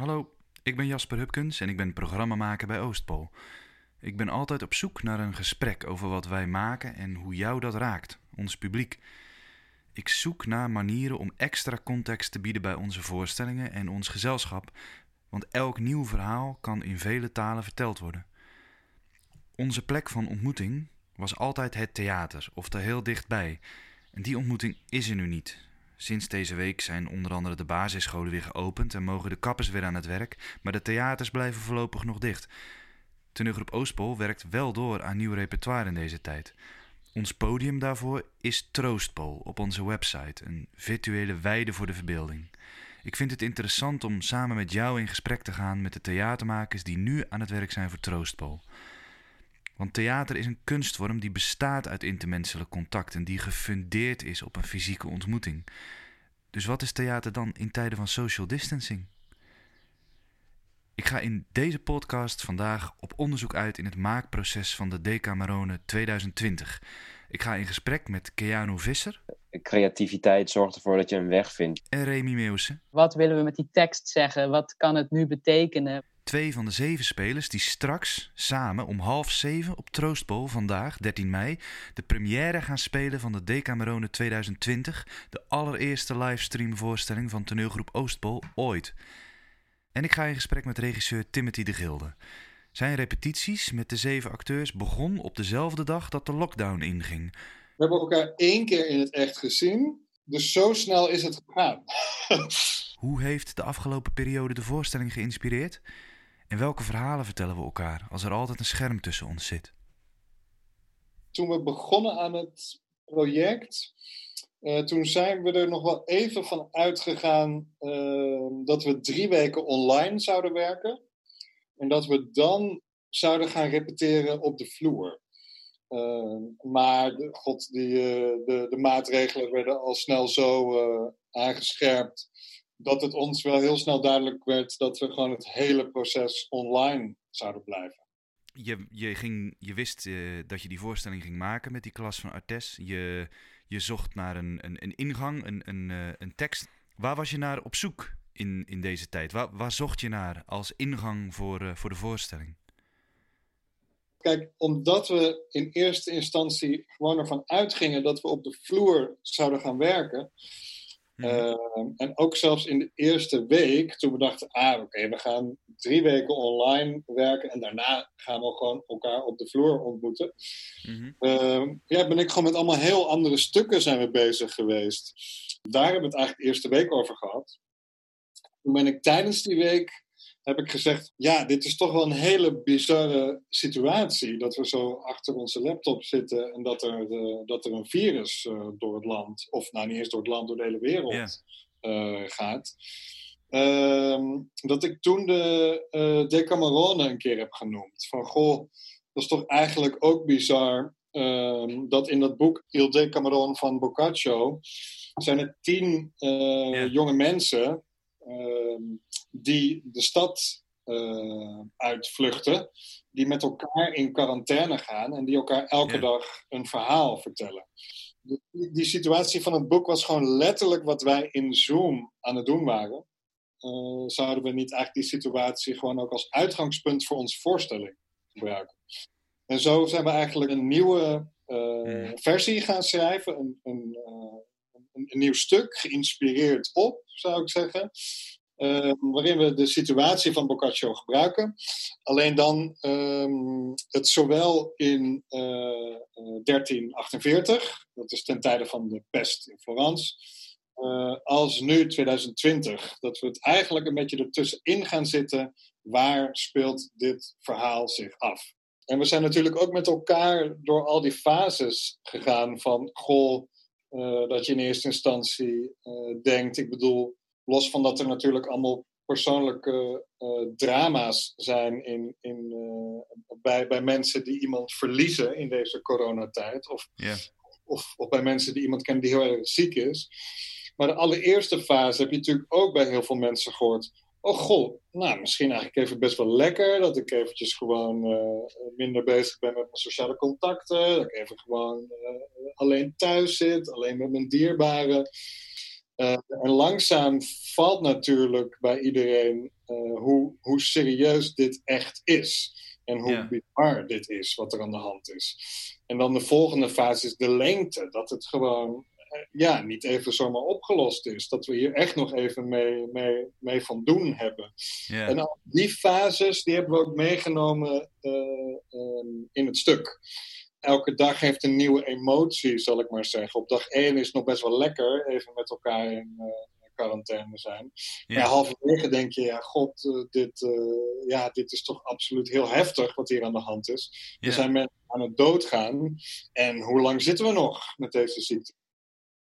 Hallo, ik ben Jasper Hupkens en ik ben programmamaker bij Oostpool. Ik ben altijd op zoek naar een gesprek over wat wij maken en hoe jou dat raakt, ons publiek. Ik zoek naar manieren om extra context te bieden bij onze voorstellingen en ons gezelschap, want elk nieuw verhaal kan in vele talen verteld worden. Onze plek van ontmoeting was altijd het theater, of er heel dichtbij. En die ontmoeting is er nu niet. Sinds deze week zijn onder andere de basisscholen weer geopend en mogen de kappers weer aan het werk, maar de theaters blijven voorlopig nog dicht. Toneelgroep Oostpol werkt wel door aan nieuw repertoire in deze tijd. Ons podium daarvoor is Troostpol op onze website, een virtuele weide voor de verbeelding. Ik vind het interessant om samen met jou in gesprek te gaan met de theatermakers die nu aan het werk zijn voor Troostpol. Want theater is een kunstvorm die bestaat uit intermenselijk contact en die gefundeerd is op een fysieke ontmoeting. Dus wat is theater dan in tijden van social distancing? Ik ga in deze podcast vandaag op onderzoek uit in het maakproces van de Decamerone 2020. Ik ga in gesprek met Keanu Visser. Creativiteit zorgt ervoor dat je een weg vindt. En Remy Meeuwse. Wat willen we met die tekst zeggen? Wat kan het nu betekenen? Twee van de zeven spelers die straks samen om half zeven op Troostpol vandaag, 13 mei, de première gaan spelen van de Decamerone 2020, de allereerste livestreamvoorstelling van toneelgroep Oostpol ooit. En ik ga in gesprek met regisseur Timothy de Gilde. Zijn repetities met de zeven acteurs begon op dezelfde dag dat de lockdown inging. We hebben elkaar één keer in het echt gezien, dus zo snel is het gegaan. Hoe heeft de afgelopen periode de voorstelling geïnspireerd? En welke verhalen vertellen we elkaar als er altijd een scherm tussen ons zit? Toen we begonnen aan het project, uh, toen zijn we er nog wel even van uitgegaan uh, dat we drie weken online zouden werken. En dat we dan zouden gaan repeteren op de vloer. Uh, maar de, god, die, de, de, maatregelen werden al snel zo aangescherpt dat het ons wel heel snel duidelijk werd dat we gewoon het hele proces online zouden blijven. Je, je, ging, je wist uh, dat je die voorstelling ging maken met die klas van Artes. Je, je zocht naar een, een, een ingang, een, een, uh, een tekst. Waar was je naar op zoek in, in deze tijd? Waar, waar zocht je naar als ingang voor, uh, voor de voorstelling? Kijk, omdat we in eerste instantie gewoon ervan uitgingen dat we op de vloer zouden gaan werken, Uh, en ook zelfs in de eerste week, toen we dachten, ah oké, we gaan drie weken online werken en daarna gaan we gewoon elkaar op de vloer ontmoeten. Mm -hmm. ja, ben ik gewoon met allemaal heel andere stukken zijn we bezig geweest. Daar hebben we het eigenlijk de eerste week over gehad. Toen ben ik tijdens die week heb ik gezegd: Ja, dit is toch wel een hele bizarre situatie. Dat we zo achter onze laptop zitten en dat er, uh, dat er een virus uh, door het land, of nou niet eens door het land, door de hele wereld yeah. uh, gaat. Ehm, dat ik toen de Decamerone een keer heb genoemd. Van goh, dat is toch eigenlijk ook bizar. Ehm, dat in dat boek Il Decameron van Boccaccio zijn er tien yeah. jonge mensen die de stad uh, uitvluchten, die met elkaar in quarantaine gaan en die elkaar elke ja. dag een verhaal vertellen. Die, die, situatie van het boek was gewoon letterlijk wat wij in Zoom aan het doen waren. Uh, zouden we niet eigenlijk die situatie gewoon ook als uitgangspunt voor onze voorstelling gebruiken? En zo zijn we eigenlijk een nieuwe uh, versie gaan schrijven, een, een, een, een, nieuw stuk, geïnspireerd op, zou ik zeggen. Uh, waarin we de situatie van Boccaccio gebruiken. Alleen dan um, het zowel in uh, uh, 1348, dat is ten tijde van de pest in Florence, uh, als nu 2020. Dat we het eigenlijk een beetje ertussenin gaan zitten. Waar speelt dit verhaal zich af? En we zijn natuurlijk ook met elkaar door al die fases gegaan van goh, uh, dat je in eerste instantie uh, denkt, ik bedoel, los van dat er natuurlijk allemaal persoonlijke uh, drama's zijn in, in, bij, bij mensen die iemand verliezen in deze coronatijd. Of, yeah. of, of bij mensen die iemand kennen die heel erg ziek is. Maar de allereerste fase heb je natuurlijk ook bij heel veel mensen gehoord. Oh goh, nou misschien eigenlijk even best wel lekker dat ik eventjes gewoon uh, minder bezig ben met mijn sociale contacten. Dat ik even gewoon alleen thuis zit, alleen met mijn dierbaren. Uh, en langzaam valt natuurlijk bij iedereen hoe, hoe serieus dit echt is. En hoe Ja. bizar dit is, wat er aan de hand is. En dan de volgende fase is de lengte. Dat het gewoon eh, ja, niet even zomaar opgelost is. Dat we hier echt nog even mee, mee, mee van doen hebben. En al die fases die hebben we ook meegenomen eh, ehm, in het stuk. Elke dag heeft een nieuwe emotie, zal ik maar zeggen. Op dag één is het nog best wel lekker, even met elkaar in eh, quarantaine zijn. Ja. Maar halverwege denk je, ja, god, eh, dit, eh, ja, dit is toch absoluut heel heftig wat hier aan de hand is. Ja. Er zijn mensen aan het doodgaan. En hoe lang zitten we nog met deze ziekte?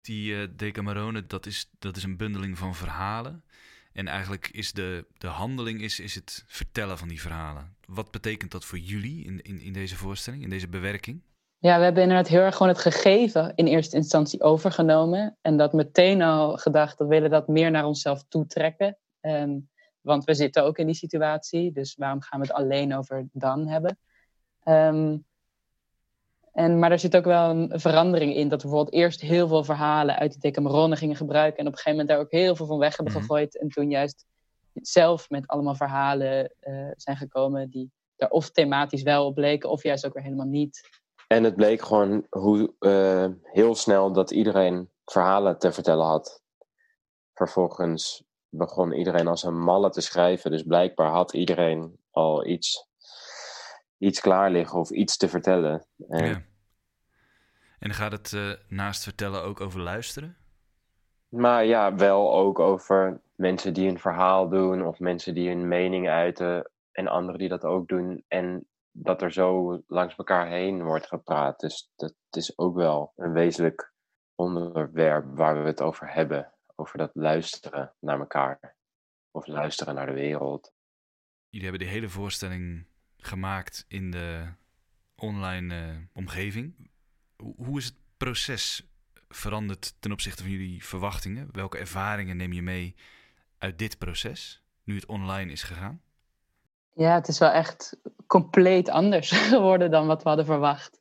Die eh Decamerone, dat is, dat is een bundeling van verhalen. En eigenlijk is de, de handeling is, is het vertellen van die verhalen. Wat betekent dat voor jullie in, in, in deze voorstelling, in deze bewerking? Ja, we hebben inderdaad heel erg gewoon het gegeven in eerste instantie overgenomen. En dat meteen al gedacht, we willen dat meer naar onszelf toetrekken. Ehm, want we zitten ook in die situatie, dus waarom gaan we het alleen over dan hebben? Ehm, en, maar er zit ook wel een verandering in. Dat we bijvoorbeeld eerst heel veel verhalen uit die Decamerone gingen gebruiken. En op een gegeven moment daar ook heel veel van weg hebben Mhm. gegooid. En toen juist zelf met allemaal verhalen eh, zijn gekomen die daar of thematisch wel op bleken, of juist ook weer helemaal niet. En het bleek gewoon hoe, eh, heel snel dat iedereen verhalen te vertellen had. Vervolgens begon iedereen als een malle te schrijven. Dus blijkbaar had iedereen al iets, iets klaar liggen of iets te vertellen. En Ja. En gaat het eh, naast vertellen ook over luisteren? Maar ja, wel ook over mensen die een verhaal doen of mensen die hun mening uiten en anderen die dat ook doen. En dat er zo langs elkaar heen wordt gepraat. Dus dat is ook wel een wezenlijk onderwerp waar we het over hebben. Over dat luisteren naar elkaar. Of luisteren naar de wereld. Jullie hebben de hele voorstelling gemaakt in de online eh, omgeving. Hoe, is het proces veranderd ten opzichte van jullie verwachtingen? Welke ervaringen neem je mee uit dit proces, nu het online is gegaan? Ja, het is wel echt compleet anders geworden dan wat we hadden verwacht.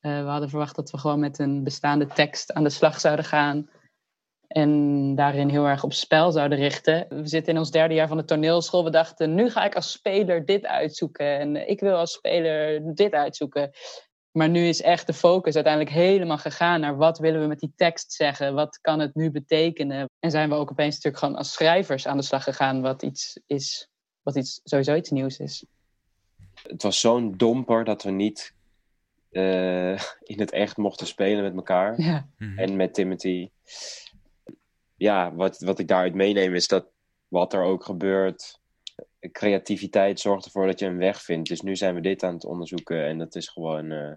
Eh, we hadden verwacht dat we gewoon met een bestaande tekst aan de slag zouden gaan. En daarin heel erg op spel zouden richten. We zitten in ons derde jaar van de toneelschool. We dachten, nu ga ik als speler dit uitzoeken. En ik wil als speler dit uitzoeken. Maar nu is echt de focus uiteindelijk helemaal gegaan naar wat willen we met die tekst zeggen? Wat kan het nu betekenen? En zijn we ook opeens natuurlijk gewoon als schrijvers aan de slag gegaan, wat iets is, wat iets, sowieso iets nieuws is. Het was zo'n domper dat we niet eh, in het echt mochten spelen met elkaar. Ja. Mhm. En met Timothy. Ja, wat, wat ik daaruit meeneem is dat wat er ook gebeurt. Creativiteit zorgt ervoor dat je een weg vindt. Dus nu zijn we dit aan het onderzoeken. En dat is gewoon eh,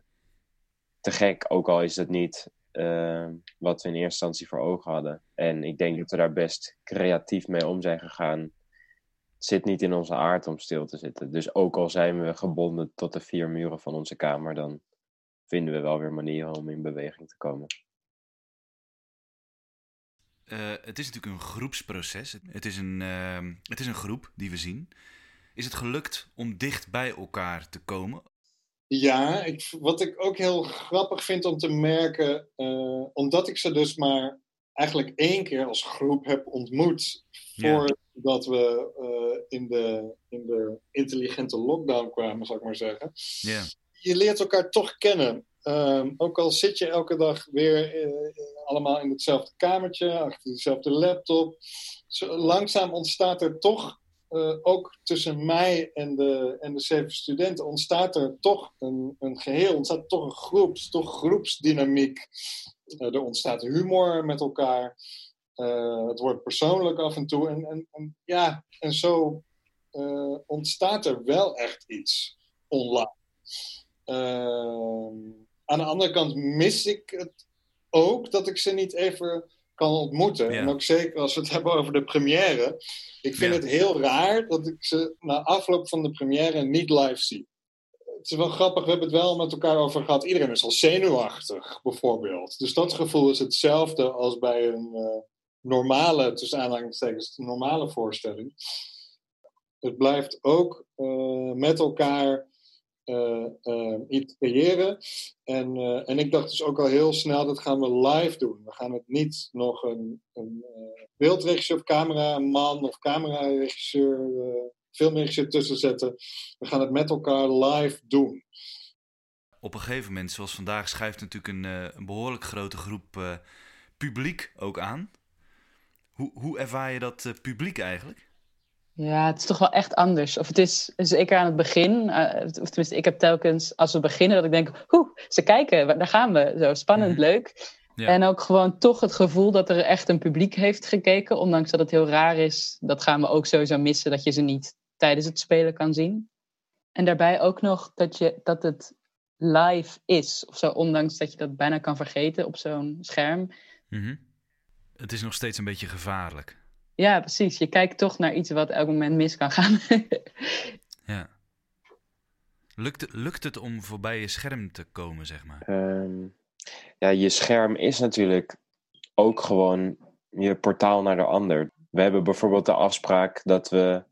te gek. Ook al is het niet eh, wat we in eerste instantie voor ogen hadden. En ik denk dat we daar best creatief mee om zijn gegaan. Het zit niet in onze aard om stil te zitten. Dus ook al zijn we gebonden tot de vier muren van onze kamer, dan vinden we wel weer manieren om in beweging te komen. Eh, het is natuurlijk een groepsproces. Het is een, ehm, het is een groep die we zien. Is het gelukt om dicht bij elkaar te komen? Ja, ik, wat ik ook heel grappig vind om te merken, eh, omdat ik ze dus maar eigenlijk één keer als groep heb ontmoet Ja. voordat we eh, in, de, in de intelligente lockdown kwamen, zal ik maar zeggen. Ja. Je leert elkaar toch kennen. Ehm, ook al zit je elke dag weer eh, allemaal in hetzelfde kamertje, achter dezelfde laptop. Zo, langzaam ontstaat er toch eh, ook tussen mij en de, en de zeven studenten ontstaat er toch een, een geheel, ontstaat toch een groep, toch groepsdynamiek. Eh, er ontstaat humor met elkaar. Het wordt persoonlijk af en toe. En, en, ja, en zo ontstaat er wel echt iets online. Ehm, aan de andere kant mis ik het ook dat ik ze niet even kan ontmoeten. Ja. En ook zeker als we het hebben over de première. Ik vind Ja. het heel raar dat ik ze na afloop van de première niet live zie. Het is wel grappig, we hebben het wel met elkaar over gehad. Iedereen is al zenuwachtig, bijvoorbeeld. Dus dat gevoel is hetzelfde als bij een eh, normale, tussen aanhalingstekens, normale voorstelling. Het blijft ook eh, met elkaar iets creëren. En, uh, en ik dacht dus ook al heel snel, dat gaan we live doen. We gaan het niet nog een, een beeldregisseur of camera, een man of cameraregisseur, filmregisseur tussen zetten. We gaan het met elkaar live doen. Op een gegeven moment, zoals vandaag, schrijft natuurlijk een, een behoorlijk grote groep publiek ook aan. Hoe, hoe ervaar je dat publiek eigenlijk? Ja, het is toch wel echt anders. Of het is zeker aan het begin, uh, of tenminste, ik heb telkens als we beginnen dat ik denk, hoe, ze kijken, daar gaan we. Zo spannend, mhm. leuk. Ja. En ook gewoon toch het gevoel dat er echt een publiek heeft gekeken, ondanks dat het heel raar is. Dat gaan we ook sowieso missen, dat je ze niet tijdens het spelen kan zien. En daarbij ook nog dat, je, dat het live is, of zo, ondanks dat je dat bijna kan vergeten op zo'n scherm. Mm Het is nog steeds een beetje gevaarlijk. Ja, precies. Je kijkt toch naar iets wat elk moment mis kan gaan. ja. Lukt, lukt het om voorbij je scherm te komen, zeg maar? Ehm, ja, je scherm is natuurlijk ook gewoon je portaal naar de ander. We hebben bijvoorbeeld de afspraak dat we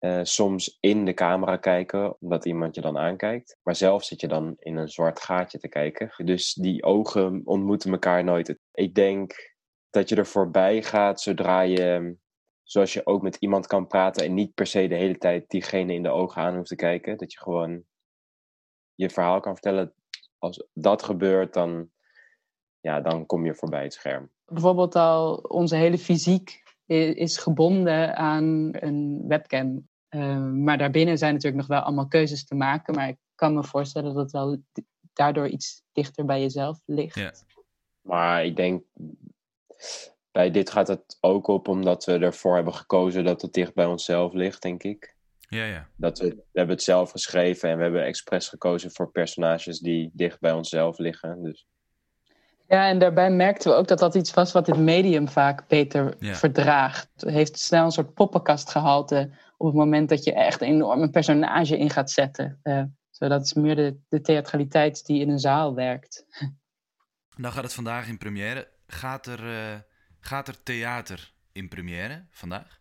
uh, soms in de camera kijken, omdat iemand je dan aankijkt. Maar zelf zit je dan in een zwart gaatje te kijken. Dus die ogen ontmoeten elkaar nooit. Ik denk dat je er voorbij gaat zodra je, zoals je ook met iemand kan praten en niet per se de hele tijd diegene in de ogen aan hoeft te kijken. Dat je gewoon je verhaal kan vertellen. Als dat gebeurt, dan, ja, dan kom je voorbij het scherm. Bijvoorbeeld al onze hele fysiek is gebonden aan een webcam. Ehm, maar daarbinnen zijn natuurlijk nog wel allemaal keuzes te maken. Maar ik kan me voorstellen dat het wel daardoor iets dichter bij jezelf ligt. Ja. Maar ik denk bij dit gaat het ook op omdat we ervoor hebben gekozen dat het dicht bij onszelf ligt, denk ik. Ja, ja. Dat we, we hebben het zelf geschreven en we hebben expres gekozen voor personages die dicht bij onszelf liggen. Dus. Ja, en daarbij merkten we ook dat dat iets was wat het medium vaak beter verdraagt. Het heeft snel een soort poppenkastgehalte op het moment dat je echt een enorme personage in gaat zetten. Uh, dat is meer de, de theatraliteit die in een zaal werkt. Dan gaat het vandaag in première. Gaat er, uh, gaat er theater in première vandaag?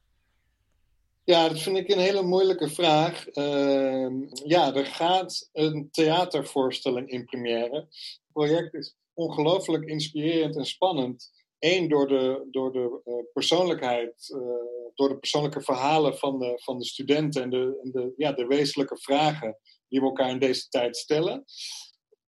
Ja, dat vind ik een hele moeilijke vraag. Uh, ja, er gaat een theatervoorstelling in première. Het project is ongelooflijk inspirerend en spannend. Eén, door de, door de uh, persoonlijkheid, uh, door de persoonlijke verhalen van de, van de studenten en, de, de, ja, de wezenlijke vragen die we elkaar in deze tijd stellen.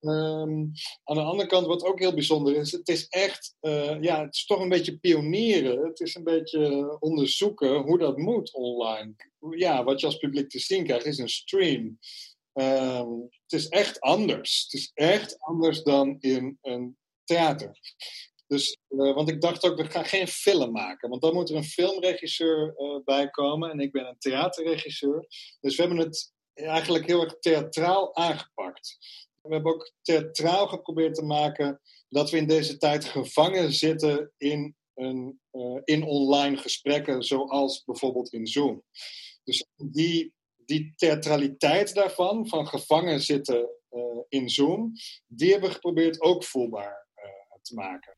Um, aan de andere kant, wat ook heel bijzonder is, het is echt, uh, ja, het is toch een beetje pionieren. Het is een beetje onderzoeken hoe dat moet online. Ja, wat je als publiek te zien krijgt, is een stream. Um, het is echt anders. Het is echt anders dan in een theater. Dus, uh, want ik dacht ook, we gaan geen film maken. Want dan moet er een filmregisseur uh, bij komen. En ik ben een theaterregisseur. Dus we hebben het eigenlijk heel erg theatraal aangepakt. We hebben ook theatraal geprobeerd te maken dat we in deze tijd gevangen zitten in, een, uh, in online gesprekken, zoals bijvoorbeeld in Zoom. Dus die, die theatraliteit daarvan, van gevangen zitten uh, in Zoom, die hebben we geprobeerd ook voelbaar uh, te maken.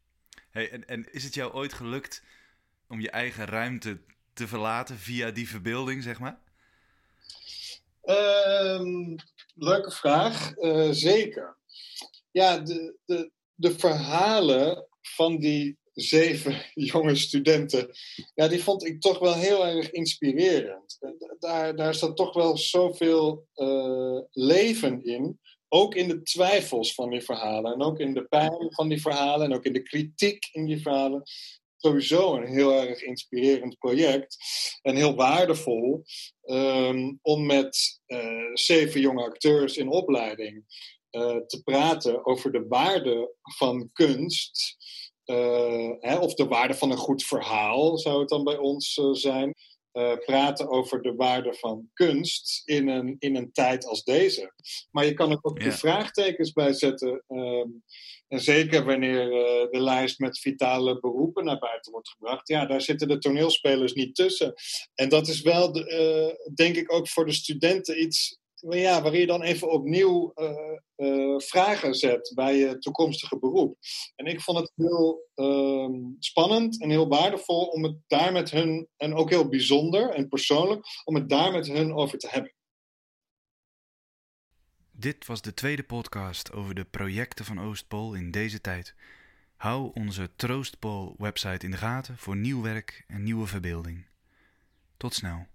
Hey, en, en is het jou ooit gelukt om je eigen ruimte te verlaten via die verbeelding, zeg maar? Um, leuke vraag. Uh, zeker. Ja, de, de, de verhalen van die zeven jonge studenten, ja, die vond ik toch wel heel erg inspirerend. Daar, daar zat toch wel zoveel uh, leven in. Ook in de twijfels van die verhalen. En ook in de pijn van die verhalen. En ook in de kritiek in die verhalen sowieso een heel erg inspirerend project. En heel waardevol um, om met uh, zeven jonge acteurs in opleiding uh, te praten over de waarde van kunst. Uh, hè, of de waarde van een goed verhaal zou het dan bij ons zijn. Praten over de waarde van kunst in een, in een tijd als deze. Maar je kan er ook ja. de vraagtekens bij zetten. Um, en zeker wanneer uh, de lijst met vitale beroepen naar buiten wordt gebracht, ja, daar zitten de toneelspelers niet tussen. En dat is wel, de, uh, denk ik, ook voor de studenten iets ja, waar je dan even opnieuw uh, vragen zet bij je toekomstige beroep. En ik vond het heel ehm, spannend en heel waardevol om het daar met hun, en ook heel bijzonder en persoonlijk, om het daar met hun over te hebben. Dit was de tweede podcast over de projecten van Oostpool in deze tijd. Hou onze Troostpool website in de gaten voor nieuw werk en nieuwe verbeelding. Tot snel.